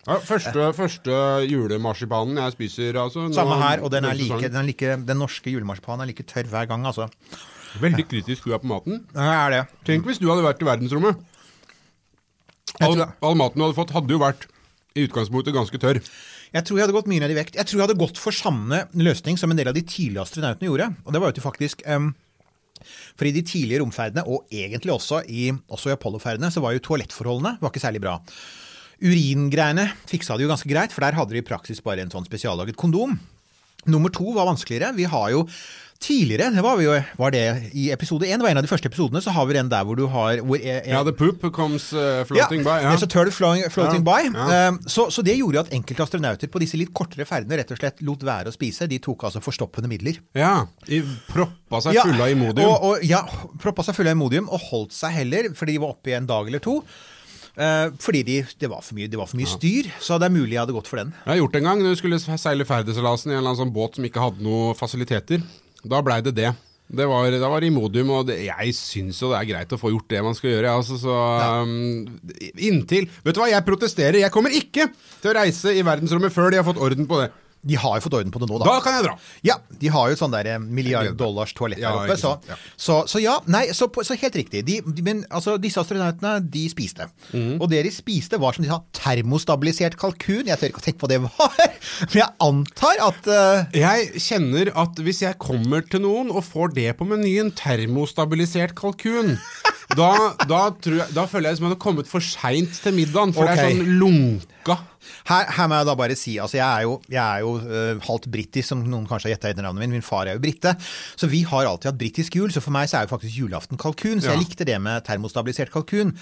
Ja, første, første julemarsipanen jeg spiser. Altså, Samme her, og den, er like, den, like, den norske julemarsipanen er like tørr hver gang, altså. Veldig kritisk du er på maten. Ja, er det. Tenk hvis du hadde vært i verdensrommet. All, all maten du hadde fått, hadde jo vært i utgangspunktet ganske tørr. Jeg tror jeg hadde gått mye ned i vekt. Jeg tror jeg hadde gått for samme løsning som en del av de tidligere astronautene gjorde. Og det var jo til faktisk Um, For i de tidlige romferdene, og egentlig også i, også i Apollo-ferdene, så var jo toalettforholdene var ikke særlig bra. Uringreiene fiksa det jo ganske greit, for der hadde de i praksis bare en sånn spesiallaget kondom. Nummer to var vanskeligere. Vi har jo Tidligere, det var, vi jo, var det i episode én, det var en av de første episodene, så har vi den der hvor du har hvor er, Ja, the poop comes uh, floating by. Ja. A turtle floating, floating Ja, by. ja. Um, så, så det gjorde jo at enkelte astronauter på disse litt kortere ferdene rett og slett lot være å spise. De tok altså forstoppende midler. ja. I, proppa seg fulle av Imodium. Og, og, ja, proppa seg fulle av Imodium og holdt seg heller, fordi de var oppe i en dag eller to. Eh, fordi de, det, var for mye, det var for mye styr, så det er mulig jeg hadde gått for den. Jeg har gjort det en gang når vi skulle seile ferdigseilasen i en eller annen sånn båt som ikke hadde noen fasiliteter. Da blei det det. Det var, det var det Imodium, og det, jeg syns jo det er greit å få gjort det man skal gjøre. Altså, så, um, inntil Vet du hva, jeg protesterer. Jeg kommer ikke til å reise i verdensrommet før de har fått orden på det. De har jo fått orden på det nå, da. Da kan jeg dra. Ja, de har jo et sånn der eh, milliard Jeg gleder meg. dollars toalett der oppe. Så, ja. så, så ja, nei, så, så helt riktig. De, de, men altså, disse astronautene, de spiste. Mm. Og det de spiste, var som de sa, termostabilisert kalkun. Jeg tør ikke å tenke på hva det var, men jeg antar at uh... Jeg kjenner at hvis jeg kommer til noen og får det på menyen, termostabilisert kalkun da, da, jeg, da føler jeg som jeg hadde kommet for seint til middagen, for det er sånn lunka. Her, her må jeg da bare si, altså jeg er jo, jeg er jo uh, halvt britisk, som noen kanskje har gjetta etter navnet min. Min far er jo brite. Så vi har alltid hatt britisk jul, så for meg så er jo faktisk julaften kalkun. Så Ja. jeg likte det med termostabilisert kalkun.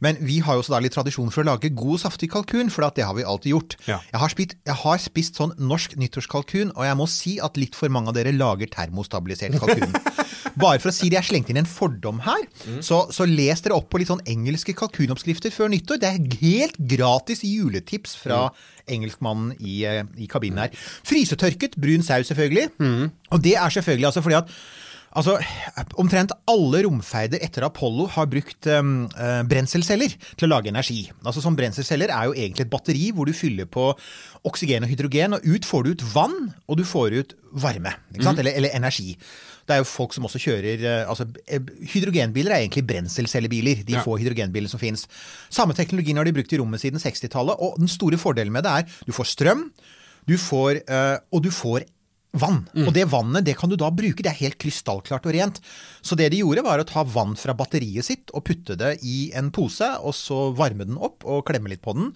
Men vi har jo også da litt tradisjon for å lage god, saftig kalkun, for det har vi alltid gjort. Ja. Jeg, har spist, jeg har spist sånn norsk nyttårskalkun, og jeg må si at litt for mange av dere lager termostabilisert kalkun. Bare for å si det, jeg slengte inn en fordom her. Så, så les dere opp på litt sånn engelske kalkunoppskrifter før nyttår. Det er helt gratis juletips fra engelskmannen i, eh, i kabinen her. Frysetørket brun saus, selvfølgelig. Og det er selvfølgelig altså fordi at Altså, Omtrent alle romferder etter Apollo har brukt um, eh, brenselceller til å lage energi. Altså som Brenselceller er jo egentlig et batteri hvor du fyller på oksygen og hydrogen, og ut får du ut vann, og du får ut varme. Sant? Eller, eller energi. Det er jo folk som også kjører eh, altså, eh, Hydrogenbiler er egentlig brenselcellebiler. De Ja. få hydrogenbilene som fins. Samme teknologien har de brukt i rommet siden 60-tallet, og den store fordelen med det er du får strøm, du får, eh, og du får vann. Og det vannet det kan du da bruke. Det er helt krystallklart og rent. Så det de gjorde, var å ta vann fra batteriet sitt og putte det i en pose, og så varme den opp og klemme litt på den.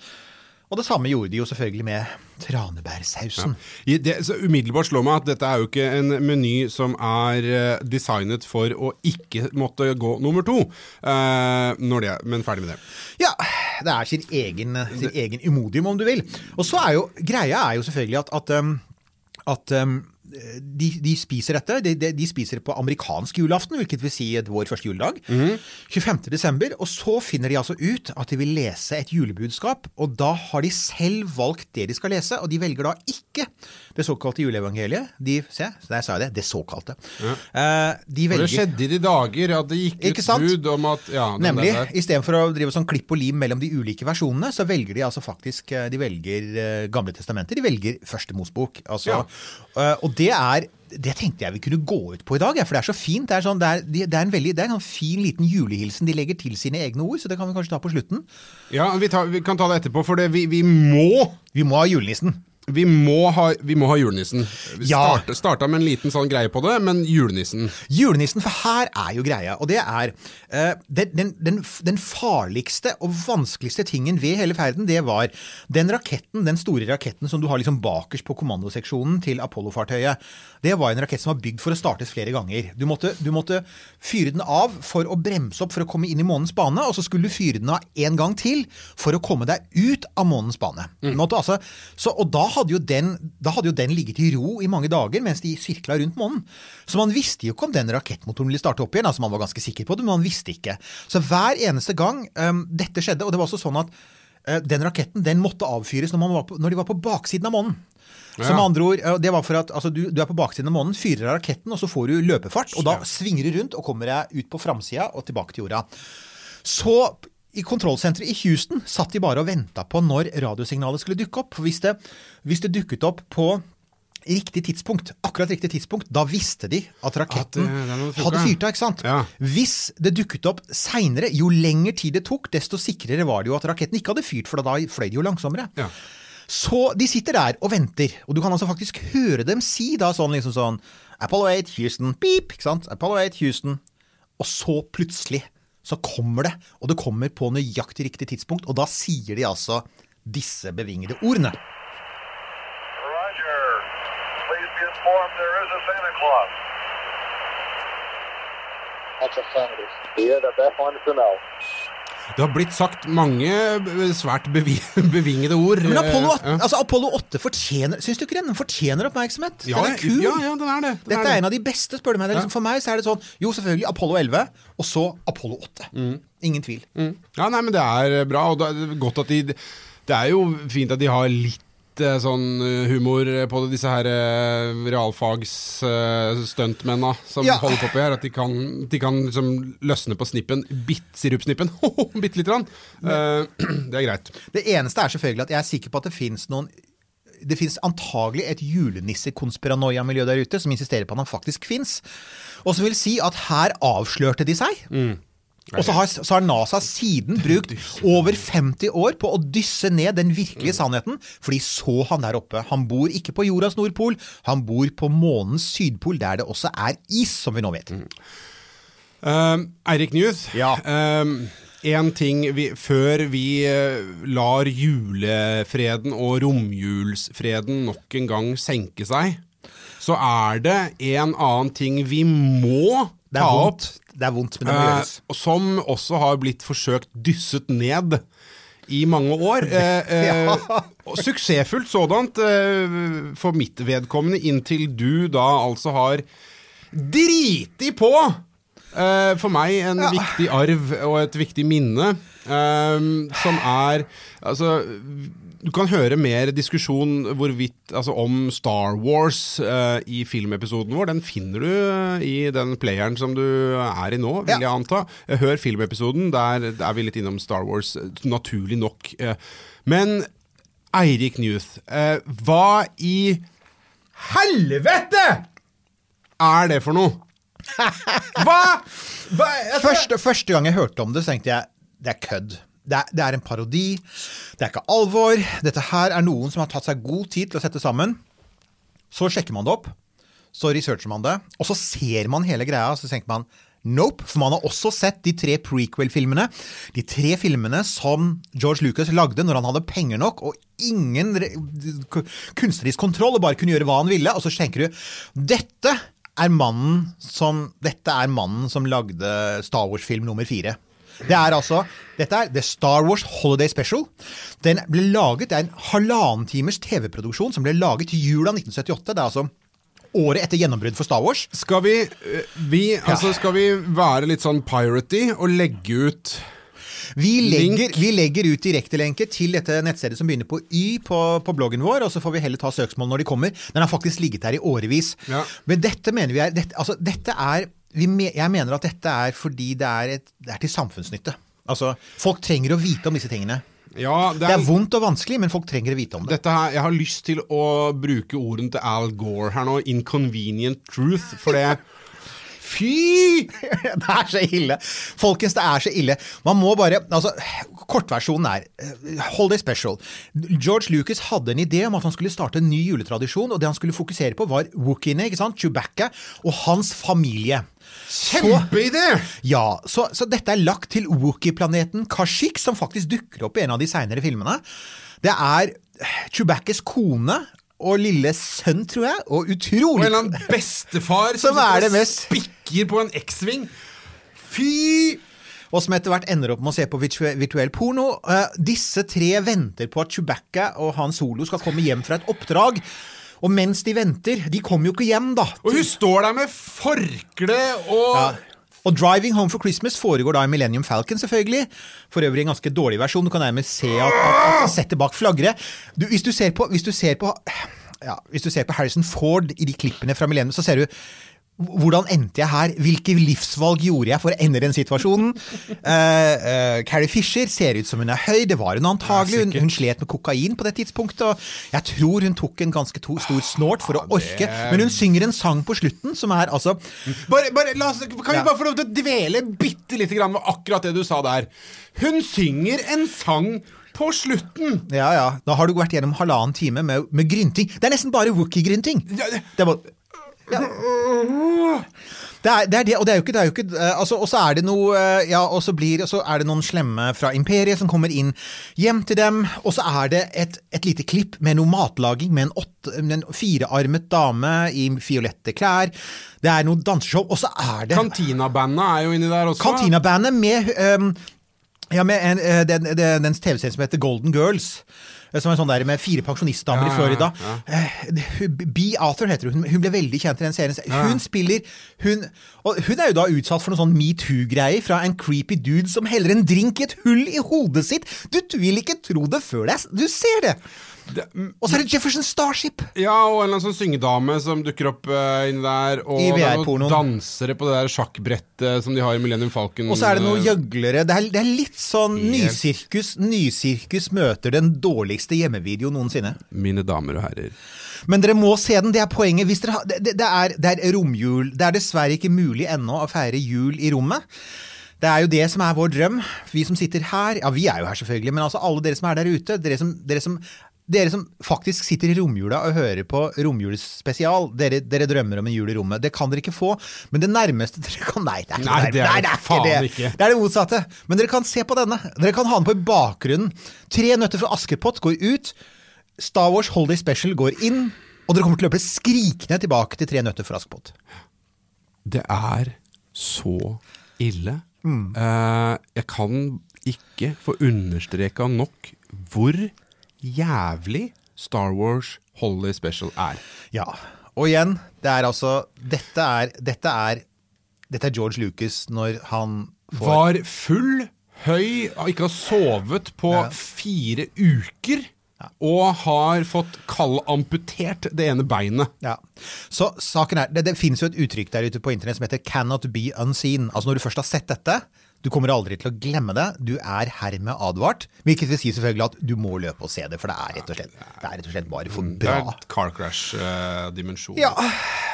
Og det samme gjorde de jo selvfølgelig med tranebærsausen. Ja. Det, så umiddelbart slår meg at dette er jo ikke en meny som er eh, designet for å ikke måtte gå nummer to. Eh, når det, men ferdig med det. Ja, det er sin egen, sin egen imodium, om du vil. Og så er jo greia er jo selvfølgelig at, at, um, at um, de, de spiser dette. De, de, spiser på amerikansk julaften, hvilket vil si vår første juledag. 25. desember. Og så finner de altså ut at de vil lese et julebudskap. Og da har de selv valgt det de skal lese, og de velger da ikke det såkalte juleevangeliet. De, se, der sa jeg det. Det såkalte. Eh, de velger, det skjedde i de dager at det gikk ut bud om at ja, Nemlig. Istedenfor å drive sånn klipp og lim mellom de ulike versjonene, så velger de altså faktisk eh, De velger eh, Gamle testamenter. De velger Første Mosbok. Altså, eh, og det er det tenkte jeg vi kunne gå ut på i dag, for det er så fint. Det er, sånn, det er, det er en veldig, det er en sånn fin liten julehilsen de legger til sine egne ord, så det kan vi kanskje ta på slutten. Ja, vi, tar, vi kan ta det etterpå, for det, vi, vi må Vi må ha julenissen. Vi må, ha, vi må ha julenissen. Vi Ja. starta, starta med en liten sånn greie på det, men julenissen. Julenissen, for her er jo greia, og det er uh, den, den, den, den farligste og vanskeligste tingen ved hele ferden, det var den raketten, den store raketten som du har liksom bakerst på kommandoseksjonen til Apollo-fartøyet. Det var en rakett som var bygd for å startes flere ganger. Du måtte, du måtte fyre den av for å bremse opp for å komme inn i månens bane, og så skulle du fyre den av en gang til for å komme deg ut av månens bane. Mm. Måtte altså, så, og da hadde, jo den, da hadde jo den ligget i ro i mange dager mens de sirkla rundt månen. Så man visste jo ikke om den rakettmotoren ville starte opp igjen. altså Man var ganske sikker på det, men man visste ikke. Så hver eneste gang um, dette skjedde, og det var også sånn at eh, den raketten den måtte avfyres når, man var på, når de var på baksiden av månen. Ja. Som andre ord, eh, det var for at altså, du, du er på baksiden av månen, fyrer av raketten, og så får du løpefart. Og da svinger du rundt og kommer deg ut på framsida og tilbake til jorda. Så i kontrollsenteret i Houston satt de bare og venta på når radiosignalet skulle dukke opp. For hvis det, hvis det dukket opp på riktig tidspunkt, akkurat riktig tidspunkt, da visste de at raketten At, uh, hadde fyrt av. ikke sant? Ja. Hvis det dukket opp seinere, jo lengre tid det tok, desto sikrere var det jo at raketten ikke hadde fyrt, for da fløy de jo langsommere. Ja. Så de sitter der og venter, og du kan altså faktisk høre dem si da sånn liksom sånn Apollo 8, Houston, beep, ikke sant? Apollo 8, Houston. Og så plutselig så kommer det, og det kommer på nøyaktig riktig tidspunkt, og da sier de altså disse bevingede ordene. Roger. Please be form, there is a Santa Claus. That's affirmative. Yeah, the best one to know. Det har blitt sagt mange eh, svært bevingede ord. Men Apollo, 8, ja. altså Apollo 8 fortjener Syns du ikke den? Fortjener oppmerksomhet. ja, den er kul. Ja, ja, den er det. Den Dette det. er en av de beste, spør du meg. Det liksom, for meg så er det sånn Jo, selvfølgelig Apollo 11, og så Apollo 8. Ingen tvil. Mm. Ja, nei, men det er bra, og det er godt at de Det er jo fint at de har litt eh, sånn eh, humor på disse her realfagsstuntmennene realfags-stuntmenna som Ja. holder på på her. At de kan, de kan liksom løsne på snippen, bitt, sirupsnippen, bitte lite grann. Eh, det er greit. Det eneste er selvfølgelig at jeg er sikker på at det fins noen det finnes antagelig et julenissekonspiranoia-miljø der ute som insisterer på at han faktisk fins. Og som vil si at her avslørte de seg. Og så har, så har NASA siden brukt over 50 år på å dysse ned den virkelige sannheten, for de så han der oppe. Han bor ikke på jordas nordpol, han bor på månens sydpol, der det også er is, som vi nå vet. Uh, Eirik News. Ja. en ting vi, før vi eh, lar julefreden og romjulsfreden nok en gang senke seg, så er det en annen ting vi må Det ta er vondt, det er vondt men det må eh, gjøres. som også har blitt forsøkt dysset ned i mange år. Eh, eh, Suksessfullt sådant eh, for mitt vedkommende, inntil du da altså har driti på! Eh, for meg en viktig arv og et viktig minne, eh, som er Altså, du kan høre mer diskusjon hvorvidt, altså om Star Wars uh, i filmepisoden vår. Den finner du eh, i den playeren som du er i nå, vil Ja. jeg anta. Eh, Hør filmepisoden, der er vi litt innom Star Wars, naturlig nok. Uh, Men Eirik Newth, uh, hva i helvete er det for noe? Hva? Hva? Altså, Første, første gang jeg hørte om det, så tenkte jeg det er kødd. Det er, det er en parodi. Det er ikke alvor. Dette her er noen som har tatt seg god tid til å sette sammen. Så sjekker man det opp. Så researcher man det. Og så ser man hele greia, så tenker man nope. For man har også sett de tre prequel-filmene. De tre filmene som George Lucas lagde når han hadde penger nok og ingen kunstnerisk kontroll og bare kunne gjøre hva han ville. Og så tenker du dette er mannen som, dette er mannen som lagde Star Wars-film nummer fire. Det er altså, Dette er The Star Wars Holiday Special. Den ble laget, Det er en halvannen timers TV-produksjon som ble laget til jula 1978. Det er altså året etter gjennombrudd for Star Wars. Skal vi, eh, vi, altså, skal vi være litt sånn piratey og legge ut Vi legger, vi legger ut direktelenke til dette nettstedet som begynner på Y på, på bloggen vår, og så får vi heller ta søksmål når de kommer. Den har faktisk ligget der i årevis. Ja. Men dette mener vi er dette, altså, dette er vi me, Jeg mener at dette er fordi det er, et, det er til samfunnsnytte. Altså, Folk trenger å vite om disse tingene. Ja, det Det er, er vondt og vanskelig, men folk trenger å vite om det. dette her, Jeg har lyst til å bruke ordene til Al Gore her nå. Inconvenient truth. For det Fy! det er så ille. Folkens, det er så ille. Man må bare altså, Kortversjonen er hold Holiday Special. George Lucas hadde en idé om at han skulle starte en ny juletradisjon, og det han skulle fokusere på, var Wookiene, ikke sant? Chewbacca, og hans familie. Kjempeidé! Ja, så, så dette er lagt til Wookie-planeten Kashyyyk, som faktisk dukker opp i en av de seinere filmene. Det er Chewbaccas kone og lille sønn, tror jeg, og utrolig Og en eller annen bestefar Som som er det mest- spikker på en X-Wing. Fy! og som etter hvert ender opp med å se på virtuell porno. Uh, disse tre venter på at Chewbacca og Han Solo skal komme hjem fra et oppdrag. Og mens de venter De kommer jo ikke hjem, da. Og hun står der med forkle og Ja. Og Driving Home for Christmas foregår da i Millennium Falcon, selvfølgelig. For øvrig en ganske dårlig versjon. Du kan nærmest se at, at, at settet bak flagrer. Hvis, du ser på, hvis, du ser på, ja, hvis du ser på Harrison Ford i de klippene fra Millennium, så ser du hvordan endte jeg her? Hvilke livsvalg gjorde jeg for å ende den situasjonen? Uh, uh, Carrie Fisher ser ut som hun er høy, det var hun antagelig. Hun, hun slet med kokain på det tidspunktet. Og jeg tror hun tok en ganske to, stor snort for å orke. Men hun synger en sang på slutten som er altså Bare, bare, oss, kan vi bare få lov til å dvele bitte lite grann med akkurat det du sa der? Hun synger en sang på slutten! Ja, ja. Da har du vært gjennom halvannen time med, med grynting. Det er nesten bare Wookie-grynting. Ja, det- Det er bare Det er, det er det, og det er jo ikke, det er jo ikke eh, altså, Og så er det noe eh, Ja, og så blir og så er det noen slemme fra imperiet som kommer inn hjem til dem, og så er det et, et lite klipp med noe matlaging med en, åtte, med en firearmet dame i fiolette klær. Det er noe danseshow, og så er det Cantina-bandet er jo inni der også. Cantina-bandet med, um, ja, med en, eh, den, den, den TV-serien som heter Golden Girls. Eh, Som er sånn der med fire pensjonistdamer i Florida. Eh, Bee Arthur heter hun. Hun ble veldig kjent i den serien. Hun spiller hun, hun er jo da utsatt for noen sånn metoo-greier fra en creepy dude som heller en drink i et hull i hodet sitt. Du, du vil ikke tro det før det er Du ser det! Og så er det Jefferson Starship. Ja, og en eller annen sånn syngedame som dukker opp uh, inni der. Og I det er noen dansere på det der sjakkbrettet som de har i Millennium Falcon. Og så er det noen eh, gjøglere. Det er, det er litt sånn nysirkus. Nysirkus møter den dårligste hjemmevideo noensinne. Mine damer og herrer. Men dere må se den, det er poenget. Dere det, det, er, det er romjul. Det er dessverre ikke mulig ennå å feire jul i rommet. Det er jo det som er vår drøm. Vi som sitter her, ja vi er jo her selvfølgelig, men altså alle dere som er der ute, dere som, dere som, dere som faktisk sitter i romjula og hører på romjulsspesial, dere, dere drømmer om en jul i rommet. Det kan dere ikke få, men det nærmeste dere kan Nei, det er, ikke Nei, det er nei, det ikke faen det. ikke. Det er det motsatte. Men dere kan se på denne. Dere kan ha den på i bakgrunnen. Tre nøtter fra Askepott går ut. Star Wars Holiday Special går inn. Og dere kommer til å løpe skrikende tilbake til Tre nøtter fra Askepott. Det er så ille. Mm. Uh, jeg kan ikke få understreka nok hvor jævlig Star Wars Holly Special er. Ja. Og igjen, det er altså Dette er, dette er, dette er George Lucas når han får Var full, høy, ikke har sovet på fire uker. Og har fått kallamputert det ene beinet. Ja. Så saken er, det, det finnes jo et uttrykk der ute på internett som heter 'cannot be unseen'. Altså Når du først har sett dette, du kommer aldri til å glemme det. Du er hermed advart. Hvilket vil si selvfølgelig at du må løpe og se det, for det er rett og slett, det er rett og slett bare for bra. Det er et car crash-dimensjon. Ja.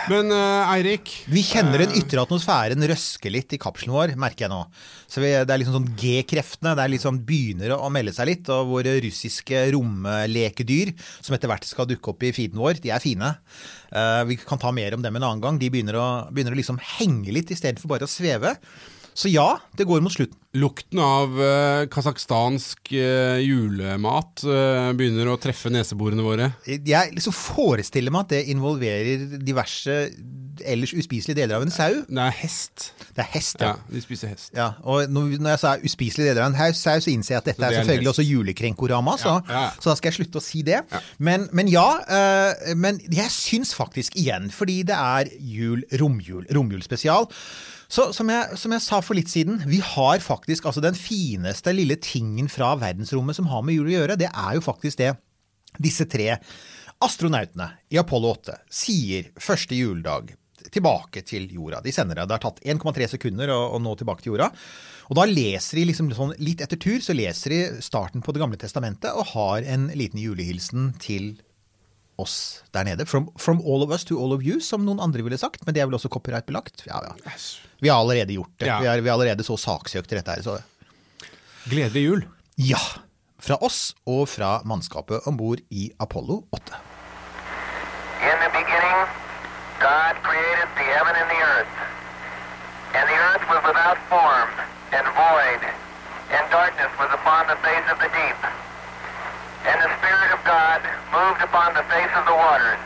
Men uh, Eirik Vi kjenner den ytre atmosfæren røske litt i kapselen vår, merker jeg nå. Så vi, Det er liksom sånn G-kreftene det er liksom begynner å melde seg litt. Og våre russiske romlekedyr, som etter hvert skal dukke opp i feeden vår, de er fine. Uh, vi kan ta mer om dem en annen gang. De begynner å, begynner å liksom henge litt istedenfor bare å sveve. Så ja, det går mot slutten. Lukten av uh, kasakhstansk uh, julemat uh, begynner å treffe neseborene våre. Jeg liksom forestiller meg at det involverer diverse ellers uspiselige deler av en sau. Det er hest. Det er hest, Ja, ja. de spiser hest. Ja, og når når jeg sa uspiselige deler av en sau, så innser jeg at dette det er er selvfølgelig også julekrenkorama, så, Ja, ja, ja. så da skal jeg slutte å si det. Men, men ja, uh, men jeg syns faktisk igjen, fordi det er jul, romjul, romjulspesial. så som jeg, som jeg sa for litt siden, vi har faktisk altså den fineste lille tingen fra verdensrommet som har med jul å gjøre, det er jo faktisk det disse tre astronautene i Apollo 8 sier første juledag tilbake til jorda. De sender det. Det har tatt 1,3 sekunder å, å nå tilbake til jorda. Og da leser de liksom sånn, litt etter tur så leser de starten på Det gamle testamentet og har en liten julehilsen til oss der nede. From, from all of us to all of you, som noen andre ville sagt. Men det er vel også copyright-belagt? Ja, ja. Vi har allerede gjort det. Ja. Vi, er, vi er allerede så saksøkt i dette her. Så Gledelig jul. ja. Fra oss og fra mannskapet om bord i Apollo 8. In the beginning, God created the heaven and the earth. And the earth was without form and void, and darkness was upon the face of the deep. And the Spirit of God moved upon the face of the waters.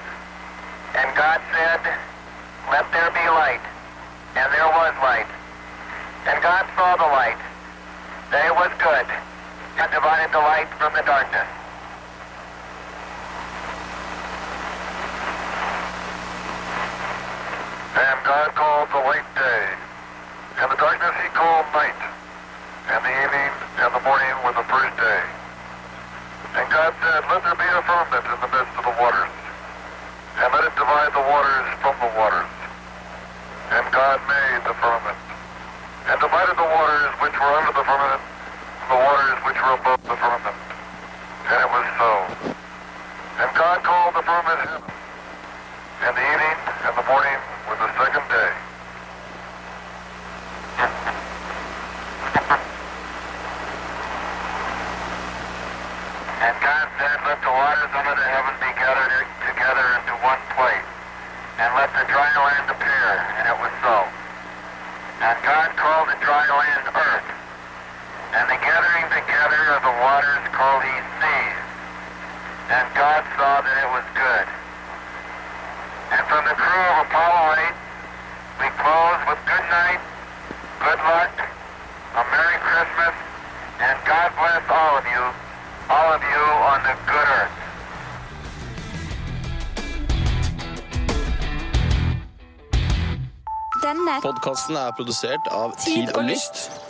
And God said, Let there be light. And there was light. And God saw the light, that it was good, and divided the light from the darkness. And God called the light day, and the darkness he called night, and the evening and the morning were the first day. God said, Let there be a firmament in the midst of the waters, and let it divide the waters from the waters. And God made the firmament, and divided the waters which were under the firmament from the waters which were above the firmament. And it was so. And God called the firmament heaven. And the evening and the morning were the second day. And God said, Let the waters under the heaven be gathered together into one place, and let the dry land appear, and it was so. And God called the dry land earth, and the gathering together of the waters called he seas. And God saw that it was good. And from the crew of Apollo 8, we close with good night, good luck, a Merry Christmas, and God bless all of you, all of you on the good earth. Denne Podkasten er produsert av Tid Tid og. Lyst.